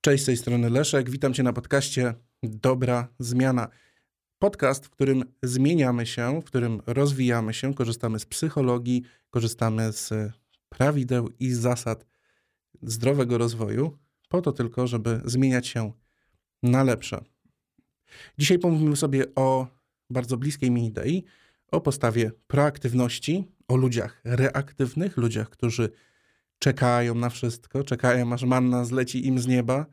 Cześć, z tej strony Leszek. Witam Cię na podcaście Dobra Zmiana. Podcast, w którym zmieniamy się, w którym rozwijamy się, korzystamy z psychologii, korzystamy z prawideł i zasad zdrowego rozwoju, po to tylko, żeby zmieniać się na lepsze. Dzisiaj pomówimy sobie o bardzo bliskiej mi idei, o postawie proaktywności, o ludziach reaktywnych, ludziach, którzy czekają na wszystko, czekają aż manna zleci im z nieba.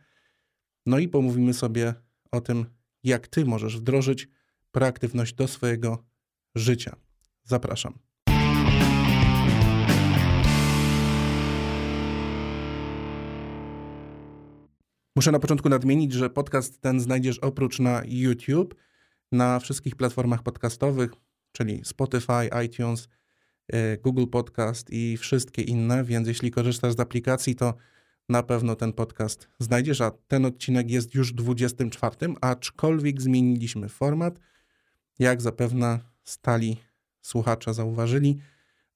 No i pomówimy sobie o tym, jak ty możesz wdrożyć proaktywność do swojego życia. Zapraszam. Muszę na początku nadmienić, że podcast ten znajdziesz oprócz na YouTube, na wszystkich platformach podcastowych, czyli Spotify, iTunes, Google Podcast i wszystkie inne, więc jeśli korzystasz z aplikacji, to na pewno ten podcast znajdziesz, a ten odcinek jest już 24, aczkolwiek zmieniliśmy format. Jak zapewne stali słuchacze zauważyli,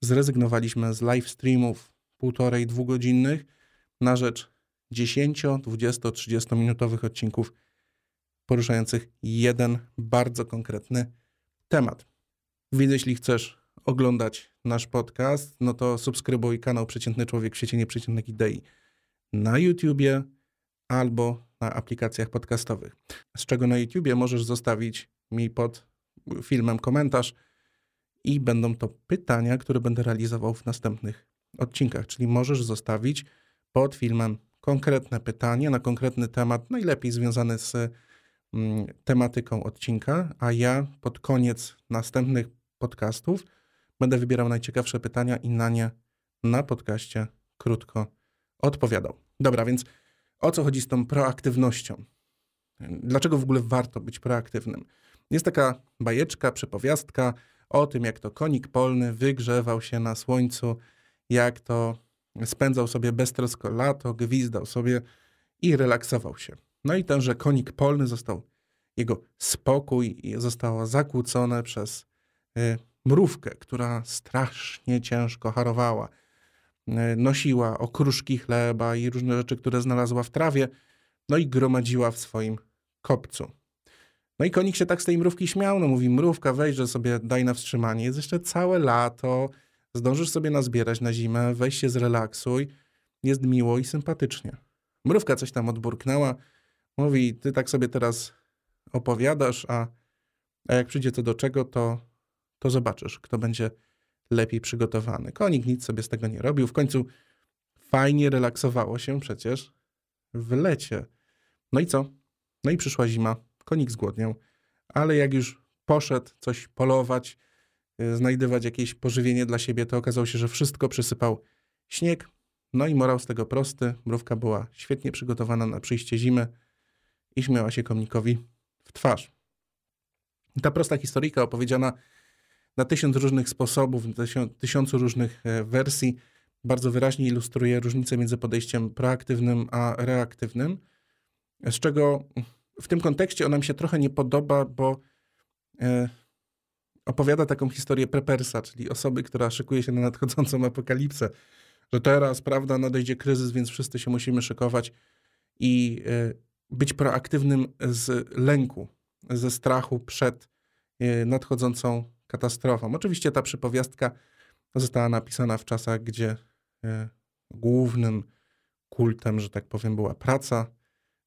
zrezygnowaliśmy z live streamów półtorej, dwugodzinnych na rzecz 10, 20, 30 minutowych odcinków poruszających jeden bardzo konkretny temat. Więc jeśli chcesz oglądać nasz podcast, no to subskrybuj kanał Przeciętny Człowiek w sieci Nieprzeciętnych Idei na YouTubie albo na aplikacjach podcastowych. Z czego na YouTubie możesz zostawić mi pod filmem komentarz i będą to pytania, które będę realizował w następnych odcinkach. Czyli możesz zostawić pod filmem konkretne pytanie na konkretny temat, najlepiej związany z mm, tematyką odcinka, a ja pod koniec następnych podcastów Będę wybierał najciekawsze pytania i na nie na podcaście krótko odpowiadał. Dobra, więc o co chodzi z tą proaktywnością? Dlaczego w ogóle warto być proaktywnym? Jest taka bajeczka, przepowiastka o tym, jak to konik polny wygrzewał się na słońcu, jak to spędzał sobie beztrosko lato, gwizdał sobie i relaksował się. No i tenże konik polny został, jego spokój zostało zakłócone przez y, mrówkę, która strasznie ciężko harowała. E, nosiła okruszki chleba i różne rzeczy, które znalazła w trawie, no i gromadziła w swoim kopcu. No i konik się tak z tej mrówki śmiał, no mówi, mrówka weź, że sobie daj na wstrzymanie, jest jeszcze całe lato, zdążysz sobie nazbierać na zimę, weź się zrelaksuj, jest miło i sympatycznie. Mrówka coś tam odburknęła, mówi, ty tak sobie teraz opowiadasz, a, a jak przyjdzie to do czego, to to zobaczysz, kto będzie lepiej przygotowany. Konik nic sobie z tego nie robił. W końcu fajnie relaksowało się przecież w lecie. No i co? No i przyszła zima. Konik zgłodniał, ale jak już poszedł coś polować, y, znajdywać jakieś pożywienie dla siebie, to okazało się, że wszystko przysypał śnieg. No i morał z tego prosty. Mrówka była świetnie przygotowana na przyjście zimy i śmiała się komnikowi w twarz. Ta prosta historyjka opowiedziana na tysiąc różnych sposobów, tysiącu różnych e, wersji, bardzo wyraźnie ilustruje różnicę między podejściem proaktywnym a reaktywnym, z czego w tym kontekście ona mi się trochę nie podoba, bo e, opowiada taką historię prepersa, czyli osoby, która szykuje się na nadchodzącą apokalipsę, że teraz, prawda, nadejdzie kryzys, więc wszyscy się musimy szykować i e, być proaktywnym z lęku, ze strachu przed nadchodzącą katastrofą. Oczywiście ta przypowiastka została napisana w czasach, gdzie e, głównym kultem, że tak powiem, była praca,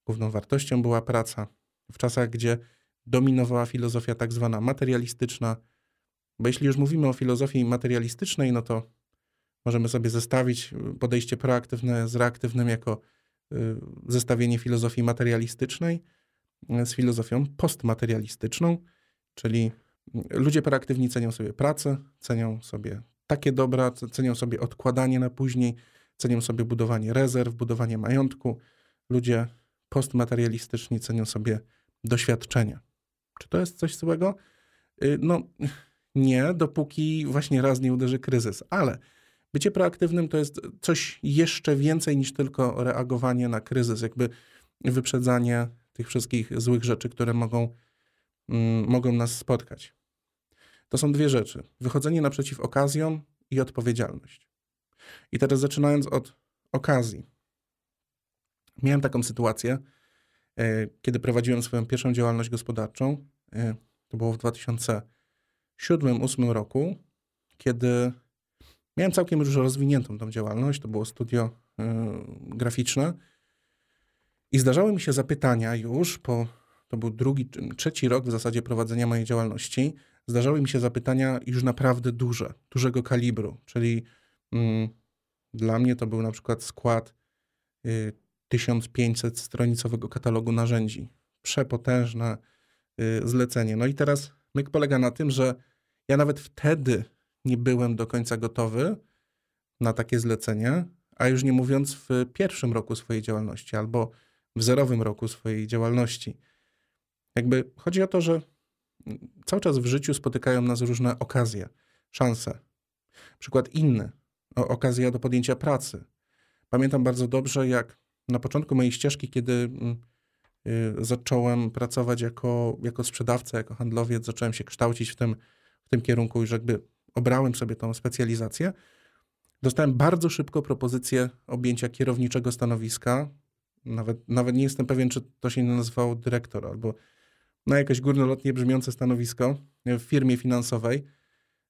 główną wartością była praca. W czasach, gdzie dominowała filozofia tak zwana materialistyczna, bo jeśli już mówimy o filozofii materialistycznej, no to możemy sobie zestawić podejście proaktywne z reaktywnym jako e, zestawienie filozofii materialistycznej e, z filozofią postmaterialistyczną, czyli Ludzie proaktywni cenią sobie pracę, cenią sobie takie dobra, cenią sobie odkładanie na później, cenią sobie budowanie rezerw, budowanie majątku. Ludzie postmaterialistyczni cenią sobie doświadczenia. Czy to jest coś złego? Y, no nie, dopóki właśnie raz nie uderzy kryzys, ale bycie proaktywnym to jest coś jeszcze więcej niż tylko reagowanie na kryzys, jakby wyprzedzanie tych wszystkich złych rzeczy, które mogą mogą nas spotkać. To są dwie rzeczy: wychodzenie naprzeciw okazjom i odpowiedzialność. I teraz zaczynając od okazji. Miałem taką sytuację, e, kiedy prowadziłem swoją pierwszą działalność gospodarczą. E, to było w 2007-2008 roku, kiedy miałem całkiem już rozwiniętą tą działalność. To było studio graficzne. I zdarzały mi się zapytania już po, to był drugi, trzeci rok w zasadzie prowadzenia mojej działalności, zdarzały mi się zapytania już naprawdę duże, dużego kalibru, czyli mm, dla mnie to był na przykład skład y, 1500 stronicowego katalogu narzędzi. Przepotężne y, zlecenie. No i teraz myk polega na tym, że ja nawet wtedy nie byłem do końca gotowy na takie zlecenie, a już nie mówiąc w pierwszym roku swojej działalności albo w zerowym roku swojej działalności. Jakby chodzi o to, że cały czas w życiu spotykają nas różne okazje, szanse. Przykład inny, okazja do podjęcia pracy. Pamiętam bardzo dobrze, jak na początku mojej ścieżki, kiedy mm, y, zacząłem pracować jako, jako sprzedawca, jako handlowiec, zacząłem się kształcić w tym, w tym kierunku, już jakby obrałem sobie tą specjalizację. Dostałem bardzo szybko propozycję objęcia kierowniczego stanowiska. Nawet, nawet nie jestem pewien, czy to się nazywało dyrektor albo na jakieś górnolotnie brzmiące stanowisko w firmie finansowej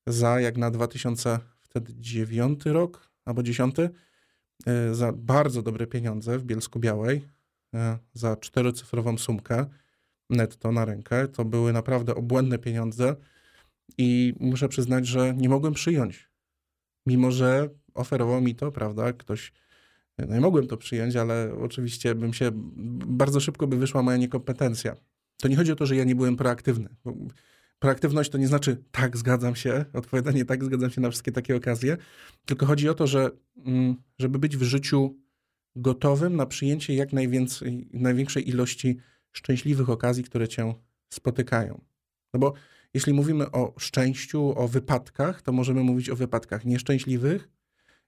za jak na 2009 rok albo 10 e, za bardzo dobre pieniądze w Bielsku Białej, e, za czterocyfrową sumkę netto na rękę. To były naprawdę obłędne pieniądze i muszę przyznać, że nie mogłem przyjąć. Mimo, że oferował mi to, prawda, ktoś, no mogłem to przyjąć, ale oczywiście bym się, bardzo szybko by wyszła moja niekompetencja. To nie chodzi o to, że ja nie byłem proaktywny. Proaktywność to nie znaczy tak, zgadzam się, odpowiadanie tak, zgadzam się na wszystkie takie okazje, tylko chodzi o to, że mm, żeby być w życiu gotowym na przyjęcie jak najwięcej, największej ilości szczęśliwych okazji, które cię spotykają. No bo jeśli mówimy o szczęściu, o wypadkach, to możemy mówić o wypadkach nieszczęśliwych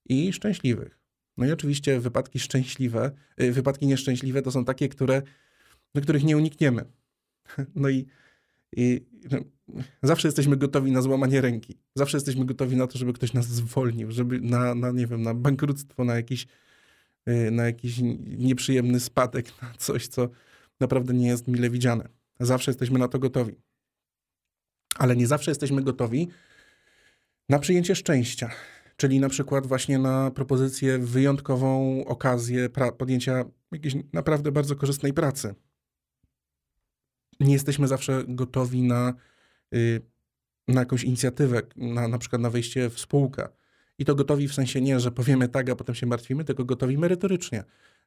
i szczęśliwych. No i oczywiście wypadki szczęśliwe, y, wypadki nieszczęśliwe to są takie, które, których nie unikniemy. No i, i no, zawsze jesteśmy gotowi na złamanie ręki. Zawsze jesteśmy gotowi na to, żeby ktoś nas zwolnił, żeby na, na nie wiem, na bankructwo, na jakiś, y, na jakiś nieprzyjemny spadek, na coś, co naprawdę nie jest mile widziane. Zawsze jesteśmy na to gotowi. Ale nie zawsze jesteśmy gotowi na przyjęcie szczęścia, czyli na przykład właśnie na propozycję, wyjątkową okazję podjęcia jakiejś naprawdę bardzo korzystnej pracy nie jesteśmy zawsze gotowi na, y, na jakąś inicjatywę, na, na przykład na wejście w spółkę. I to gotowi w sensie nie, że powiemy tak, a potem się martwimy, tylko gotowi merytorycznie,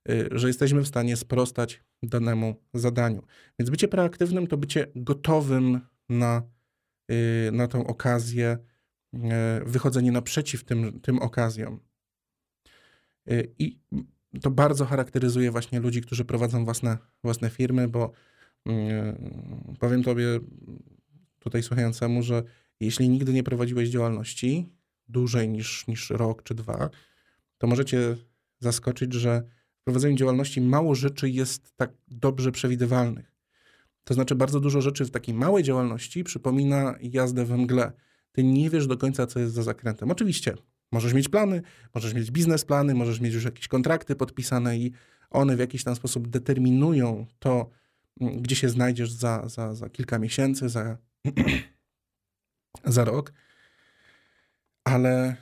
y, że jesteśmy w stanie sprostać danemu zadaniu. Więc bycie proaktywnym to bycie gotowym na, y, na tą okazję, wychodzenie naprzeciw tym, tym okazjom. I to bardzo charakteryzuje właśnie ludzi, którzy prowadzą własne, własne firmy, bo Powiem tobie tutaj słuchającemu, że jeśli nigdy nie prowadziłeś działalności dłużej niż, niż rok czy dwa, to możecie zaskoczyć, że w prowadzeniu działalności mało rzeczy jest tak dobrze przewidywalnych. To znaczy, bardzo dużo rzeczy w takiej małej działalności przypomina jazdę we mgle. Ty nie wiesz do końca, co jest za zakrętem. Oczywiście, możesz mieć plany, możesz mieć biznesplany, możesz mieć już jakieś kontrakty podpisane i one w jakiś tam sposób determinują to, gdzie się znajdziesz za, za, za kilka miesięcy, za, za rok, ale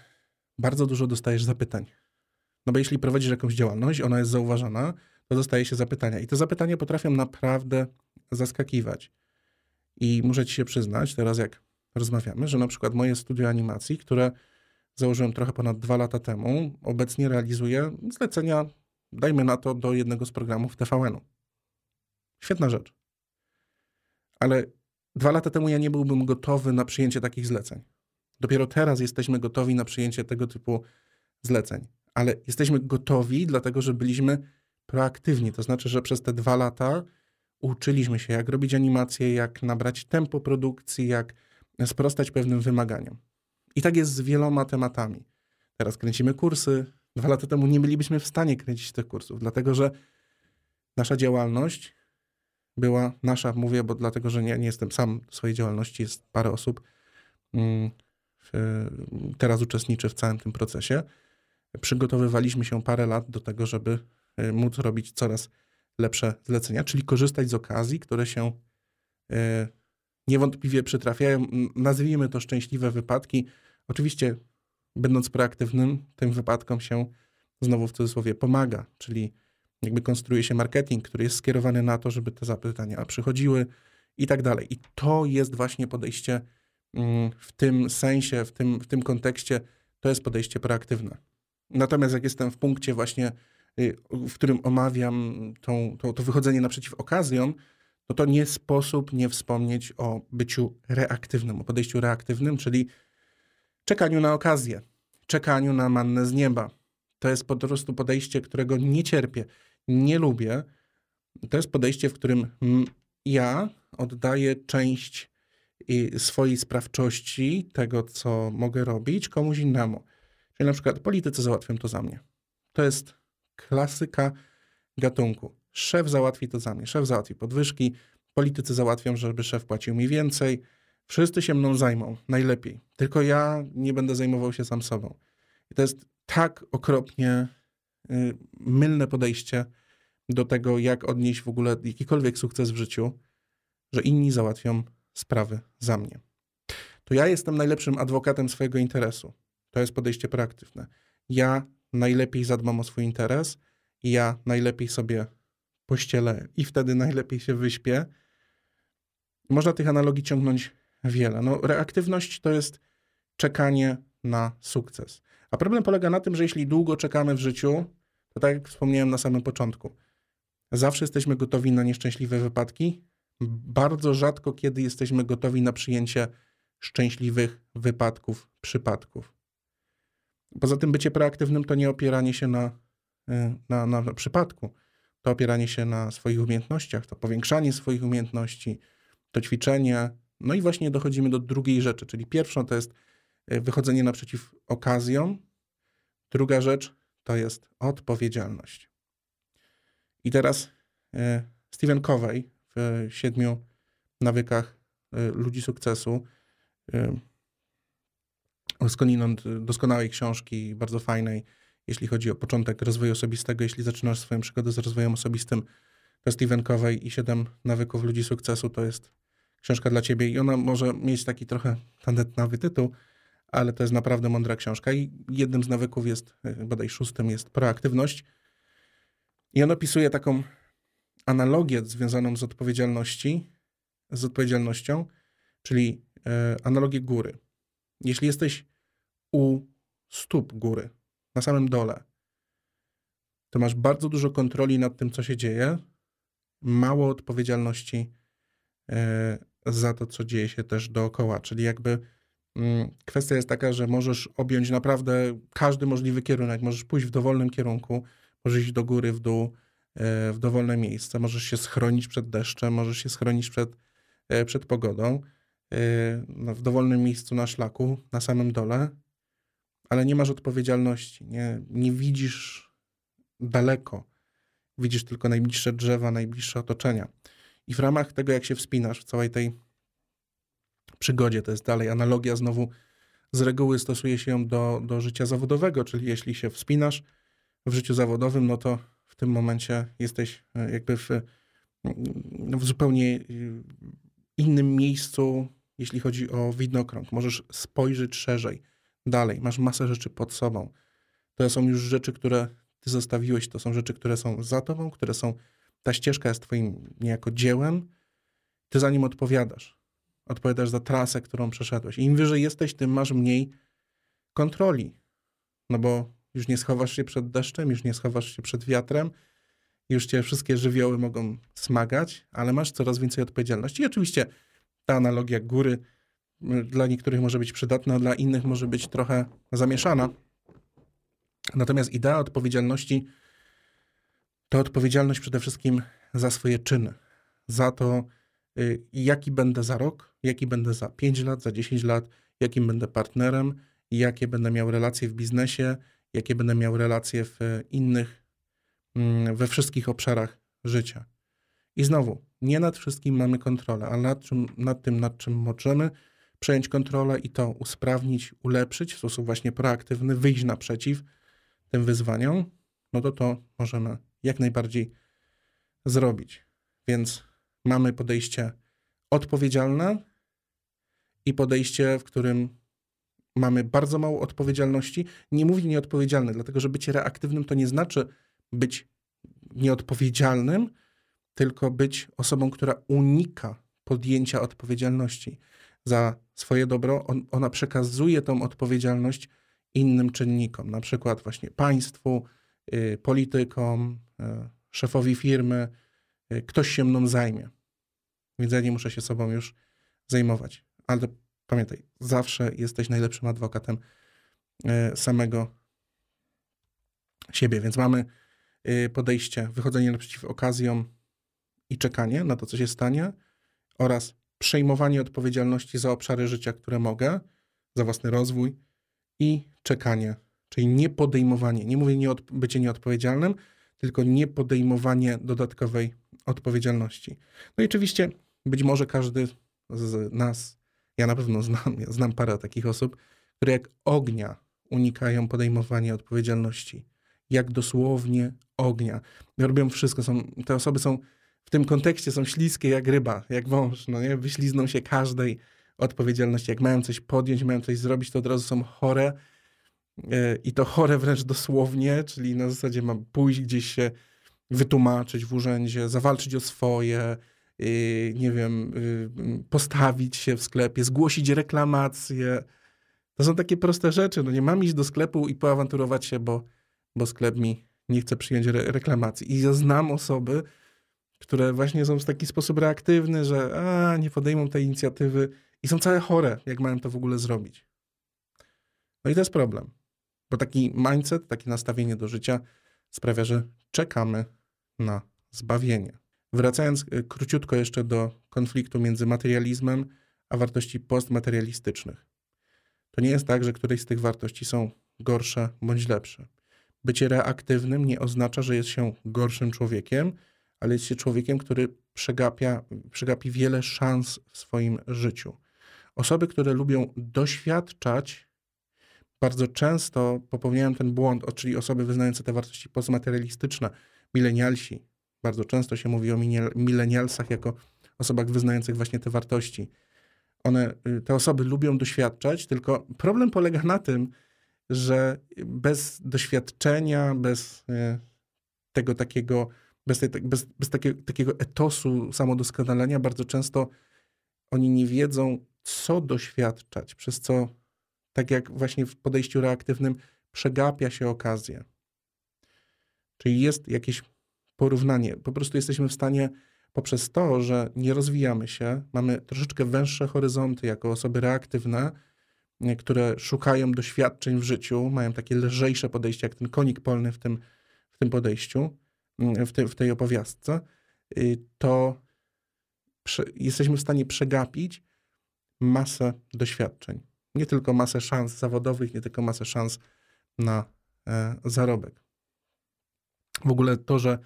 bardzo dużo dostajesz zapytań. No bo jeśli prowadzisz jakąś działalność, ona jest zauważana, to dostaje się zapytania. I te zapytania potrafią naprawdę zaskakiwać. I muszę ci się przyznać, teraz jak rozmawiamy, że na przykład moje studio animacji, które założyłem trochę ponad dwa lata temu, obecnie realizuje zlecenia, dajmy na to, do jednego z programów TVN-u. Świetna rzecz. Ale dwa lata temu ja nie byłbym gotowy na przyjęcie takich zleceń. Dopiero teraz jesteśmy gotowi na przyjęcie tego typu zleceń. Ale jesteśmy gotowi, dlatego że byliśmy proaktywni. To znaczy, że przez te dwa lata uczyliśmy się, jak robić animacje, jak nabrać tempo produkcji, jak sprostać pewnym wymaganiom. I tak jest z wieloma tematami. Teraz kręcimy kursy. Dwa lata temu nie bylibyśmy w stanie kręcić tych kursów, dlatego że nasza działalność była nasza, mówię, bo dlatego, że nie, nie jestem sam w swojej działalności, jest parę osób, mm, teraz uczestniczy w całym tym procesie. Przygotowywaliśmy się parę lat do tego, żeby y, móc robić coraz lepsze zlecenia, czyli korzystać z okazji, które się y, niewątpliwie przytrafiają. Nazwijmy to szczęśliwe wypadki. Oczywiście, będąc proaktywnym, tym wypadkom się znowu w cudzysłowie pomaga, czyli jakby konstruuje się marketing, który jest skierowany na to, żeby te zapytania przychodziły i tak dalej. I to jest właśnie podejście mm, w tym sensie, w tym, w tym kontekście, to jest podejście proaktywne. Natomiast jak jestem w punkcie właśnie, y, w którym omawiam tą, to, to wychodzenie naprzeciw okazjom, no to nie sposób nie wspomnieć o byciu reaktywnym, o podejściu reaktywnym, czyli czekaniu na okazję, czekaniu na mannę z nieba. To jest po prostu podejście, którego nie cierpię, nie lubię. To jest podejście, w którym ja oddaję część swojej sprawczości, tego, co mogę robić, komuś innemu. Czyli na przykład politycy załatwią to za mnie. To jest klasyka gatunku. Szef załatwi to za mnie. Szef załatwi podwyżki, politycy załatwią, żeby szef płacił mi więcej. Wszyscy się mną zajmą, najlepiej. Tylko ja nie będę zajmował się sam sobą. I to jest tak okropnie y, mylne podejście do tego, jak odnieść w ogóle jakikolwiek sukces w życiu, że inni załatwią sprawy za mnie. To ja jestem najlepszym adwokatem swojego interesu. To jest podejście proaktywne. Ja najlepiej zadbam o swój interes, ja najlepiej sobie pościelę i wtedy najlepiej się wyśpię. Można tych analogii ciągnąć wiele. No, reaktywność to jest czekanie na sukces. A problem polega na tym, że jeśli długo czekamy w życiu, to tak jak wspomniałem na samym początku, zawsze jesteśmy gotowi na nieszczęśliwe wypadki. Bardzo rzadko kiedy jesteśmy gotowi na przyjęcie szczęśliwych wypadków, przypadków. Poza tym bycie proaktywnym to nie opieranie się na, y, na, na, przypadku, to opieranie się na swoich umiejętnościach, to powiększanie swoich umiejętności, to ćwiczenie. No i właśnie dochodzimy do drugiej rzeczy, czyli pierwszą to jest wychodzenie naprzeciw okazjom, druga rzecz to jest odpowiedzialność. I teraz y, Stephen Covey w siedmiu nawykach ludzi sukcesu skądinąd doskonałej książki, bardzo fajnej, jeśli chodzi o początek rozwoju osobistego, jeśli zaczynasz swoją przygodę z rozwojem osobistym, to Stephen Covey i 7 nawyków ludzi sukcesu to jest książka dla ciebie. I ona może mieć taki trochę tandetnawy tytuł, ale to jest naprawdę mądra książka i jednym z nawyków jest, e, bodaj szóstym jest proaktywność i on opisuje taką analogię związaną z odpowiedzialności, z odpowiedzialnością, czyli e, analogię góry. Jeśli jesteś u stóp góry, na samym dole, to masz bardzo dużo kontroli nad tym, co się dzieje, mało odpowiedzialności e, za to, co dzieje się też dookoła. Czyli jakby kwestia jest taka, że możesz objąć naprawdę każdy możliwy kierunek, możesz pójść w dowolnym kierunku, możesz iść do góry, w dół, e, w dowolne miejsce, możesz się schronić przed deszczem, możesz się schronić przed, e, przed pogodą no, w dowolnym miejscu na szlaku, na samym dole, ale nie masz odpowiedzialności, nie, nie widzisz daleko, widzisz tylko najbliższe drzewa, najbliższe otoczenia. I w ramach tego, jak się wspinasz w całej tej przygodzie, to jest dalej analogia znowu, z reguły stosuje się ją do, do życia zawodowego, czyli jeśli się wspinasz w życiu zawodowym, no to w tym momencie jesteś e, jakby w, w zupełnie innym miejscu, jeśli chodzi o widnokrąg. Możesz spojrzeć szerzej, dalej. Masz masę rzeczy pod sobą. To są już rzeczy, które ty zostawiłeś, to są rzeczy, które są za tobą, które są. Ta ścieżka jest twoim niejako dziełem. Ty za nim odpowiadasz. Odpowiadasz za trasę, którą przeszedłeś. I im wyżej jesteś, tym masz mniej kontroli. No bo już nie schowasz się przed deszczem, już nie schowasz się przed wiatrem, już cię wszystkie żywioły mogą smagać, ale masz coraz więcej odpowiedzialności. I oczywiście ta analogia góry dla niektórych może być przydatna, dla innych może być trochę zamieszana. Natomiast idea odpowiedzialności to odpowiedzialność przede wszystkim za swoje czyny, za to, jaki będę za rok, jaki będę za 5 lat, za 10 lat, jakim będę partnerem, jakie będę miał relacje w biznesie, jakie będę miał relacje w innych, mm, we wszystkich obszarach życia. I znowu, nie nad wszystkim mamy kontrolę, ale nad, czym, nad tym, nad czym możemy przejąć kontrolę i to usprawnić, ulepszyć w sposób właśnie proaktywny, wyjść naprzeciw tym wyzwaniom, no to to możemy jak najbardziej zrobić. Więc mamy podejście odpowiedzialne i podejście, w którym mamy bardzo mało odpowiedzialności. Nie mówię nieodpowiedzialny, dlatego że bycie reaktywnym to nie znaczy być nieodpowiedzialnym, tylko być osobą, która unika podjęcia odpowiedzialności za swoje dobro. On, ona przekazuje tą odpowiedzialność innym czynnikom, na przykład właśnie państwu, y, politykom, y, szefowi firmy. Y, ktoś się mną zajmie. Więc nie muszę się sobą już zajmować. Ale pamiętaj, zawsze jesteś najlepszym adwokatem y, samego siebie. Więc mamy y, podejście, wychodzenie naprzeciw okazjom i czekanie na to, co się stanie, oraz przejmowanie odpowiedzialności za obszary życia, które mogę, za własny rozwój i czekanie, czyli nie podejmowanie, nie mówię nie bycie nieodpowiedzialnym, tylko nie podejmowanie dodatkowej odpowiedzialności. No i oczywiście być może każdy z nas, ja na pewno znam, ja znam parę takich osób, które jak ognia unikają podejmowania odpowiedzialności. Jak dosłownie ognia. Robią wszystko. Są, te osoby są w tym kontekście są śliskie jak ryba, jak wąż. No nie? Wyślizną się każdej odpowiedzialności. Jak mają coś podjąć, mają coś zrobić, to od razu są chore. E, I to chore wręcz dosłownie, czyli na zasadzie mam pójść gdzieś się wytłumaczyć w urzędzie, zawalczyć o swoje, nie wiem, y, postawić się w sklepie, zgłosić reklamację. To są takie proste rzeczy. No nie mam iść do sklepu i poawanturować się, bo, bo sklep mi nie chce przyjąć re reklamacji. I ja znam osoby, które właśnie są w taki sposób reaktywny, że a, nie podejmą tej inicjatywy i są całe chore, jak mają to w ogóle zrobić. No i to jest problem. Bo taki mindset, takie nastawienie do życia sprawia, że czekamy na zbawienie. Wracając y, króciutko jeszcze do konfliktu między materializmem a wartości postmaterialistycznych. To nie jest tak, że któreś z tych wartości są gorsze bądź lepsze. Bycie reaktywnym nie oznacza, że jest się gorszym człowiekiem, ale jest się człowiekiem, który przegapia, przegapi wiele szans w swoim życiu. Osoby, które lubią doświadczać, bardzo często popełniają ten błąd, czyli osoby wyznające te wartości postmaterialistyczne, milenialsi. Bardzo często się mówi o milenialsach jako osobach wyznających właśnie te wartości. One, y, te osoby lubią doświadczać, tylko problem polega na tym, że bez doświadczenia, bez y, tego takiego, bez, tej, bez, bez takiego, takiego etosu samodoskonalenia, bardzo często oni nie wiedzą, co doświadczać, przez co, tak jak właśnie w podejściu reaktywnym, przegapia się okazję. Czyli jest jakieś porównanie. Po prostu jesteśmy w stanie poprzez to, że nie rozwijamy się, mamy troszeczkę węższe horyzonty jako osoby reaktywne, które szukają doświadczeń w życiu, mają takie lżejsze podejście, jak ten konik polny w tym, w tym podejściu, w, te, w tej opowiastce, y, to jesteśmy w stanie przegapić masę doświadczeń. Nie tylko masę szans zawodowych, nie tylko masę szans na e, zarobek. W ogóle to, że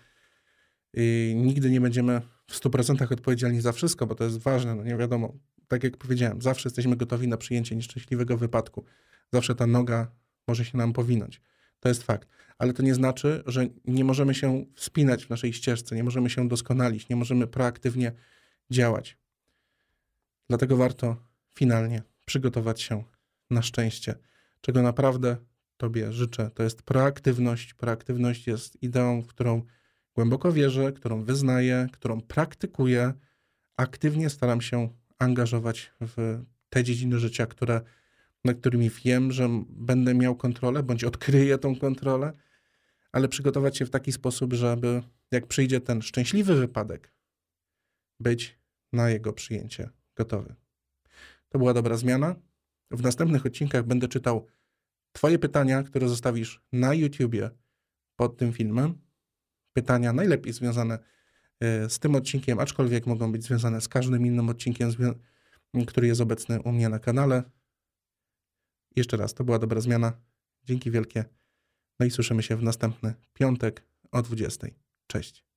y, nigdy nie będziemy w 100% odpowiedzialni za wszystko, bo to jest ważne, no nie wiadomo. Tak jak powiedziałem, zawsze jesteśmy gotowi na przyjęcie nieszczęśliwego wypadku. Zawsze ta noga może się nam powinąć. To jest fakt. Ale to nie znaczy, że nie możemy się wspinać w naszej ścieżce, nie możemy się doskonalić, nie możemy proaktywnie działać. Dlatego warto finalnie przygotować się na szczęście, czego naprawdę Tobie życzę. To jest proaktywność. Proaktywność jest ideą, w którą głęboko wierzę, którą wyznaję, którą praktykuję. Aktywnie staram się angażować w te dziedziny życia, które, nad którymi wiem, że będę miał kontrolę, bądź odkryję tą kontrolę, ale przygotować się w taki sposób, żeby jak przyjdzie ten szczęśliwy wypadek, być na jego przyjęcie gotowy. To była dobra zmiana. W następnych odcinkach będę czytał Twoje pytania, które zostawisz na YouTubie pod tym filmem. Pytania najlepiej związane e, z tym odcinkiem, aczkolwiek mogą być związane z każdym innym odcinkiem, który jest obecny u mnie na kanale. Jeszcze raz, to była dobra zmiana. Dzięki wielkie. No i słyszymy się w następny piątek o 20. Cześć.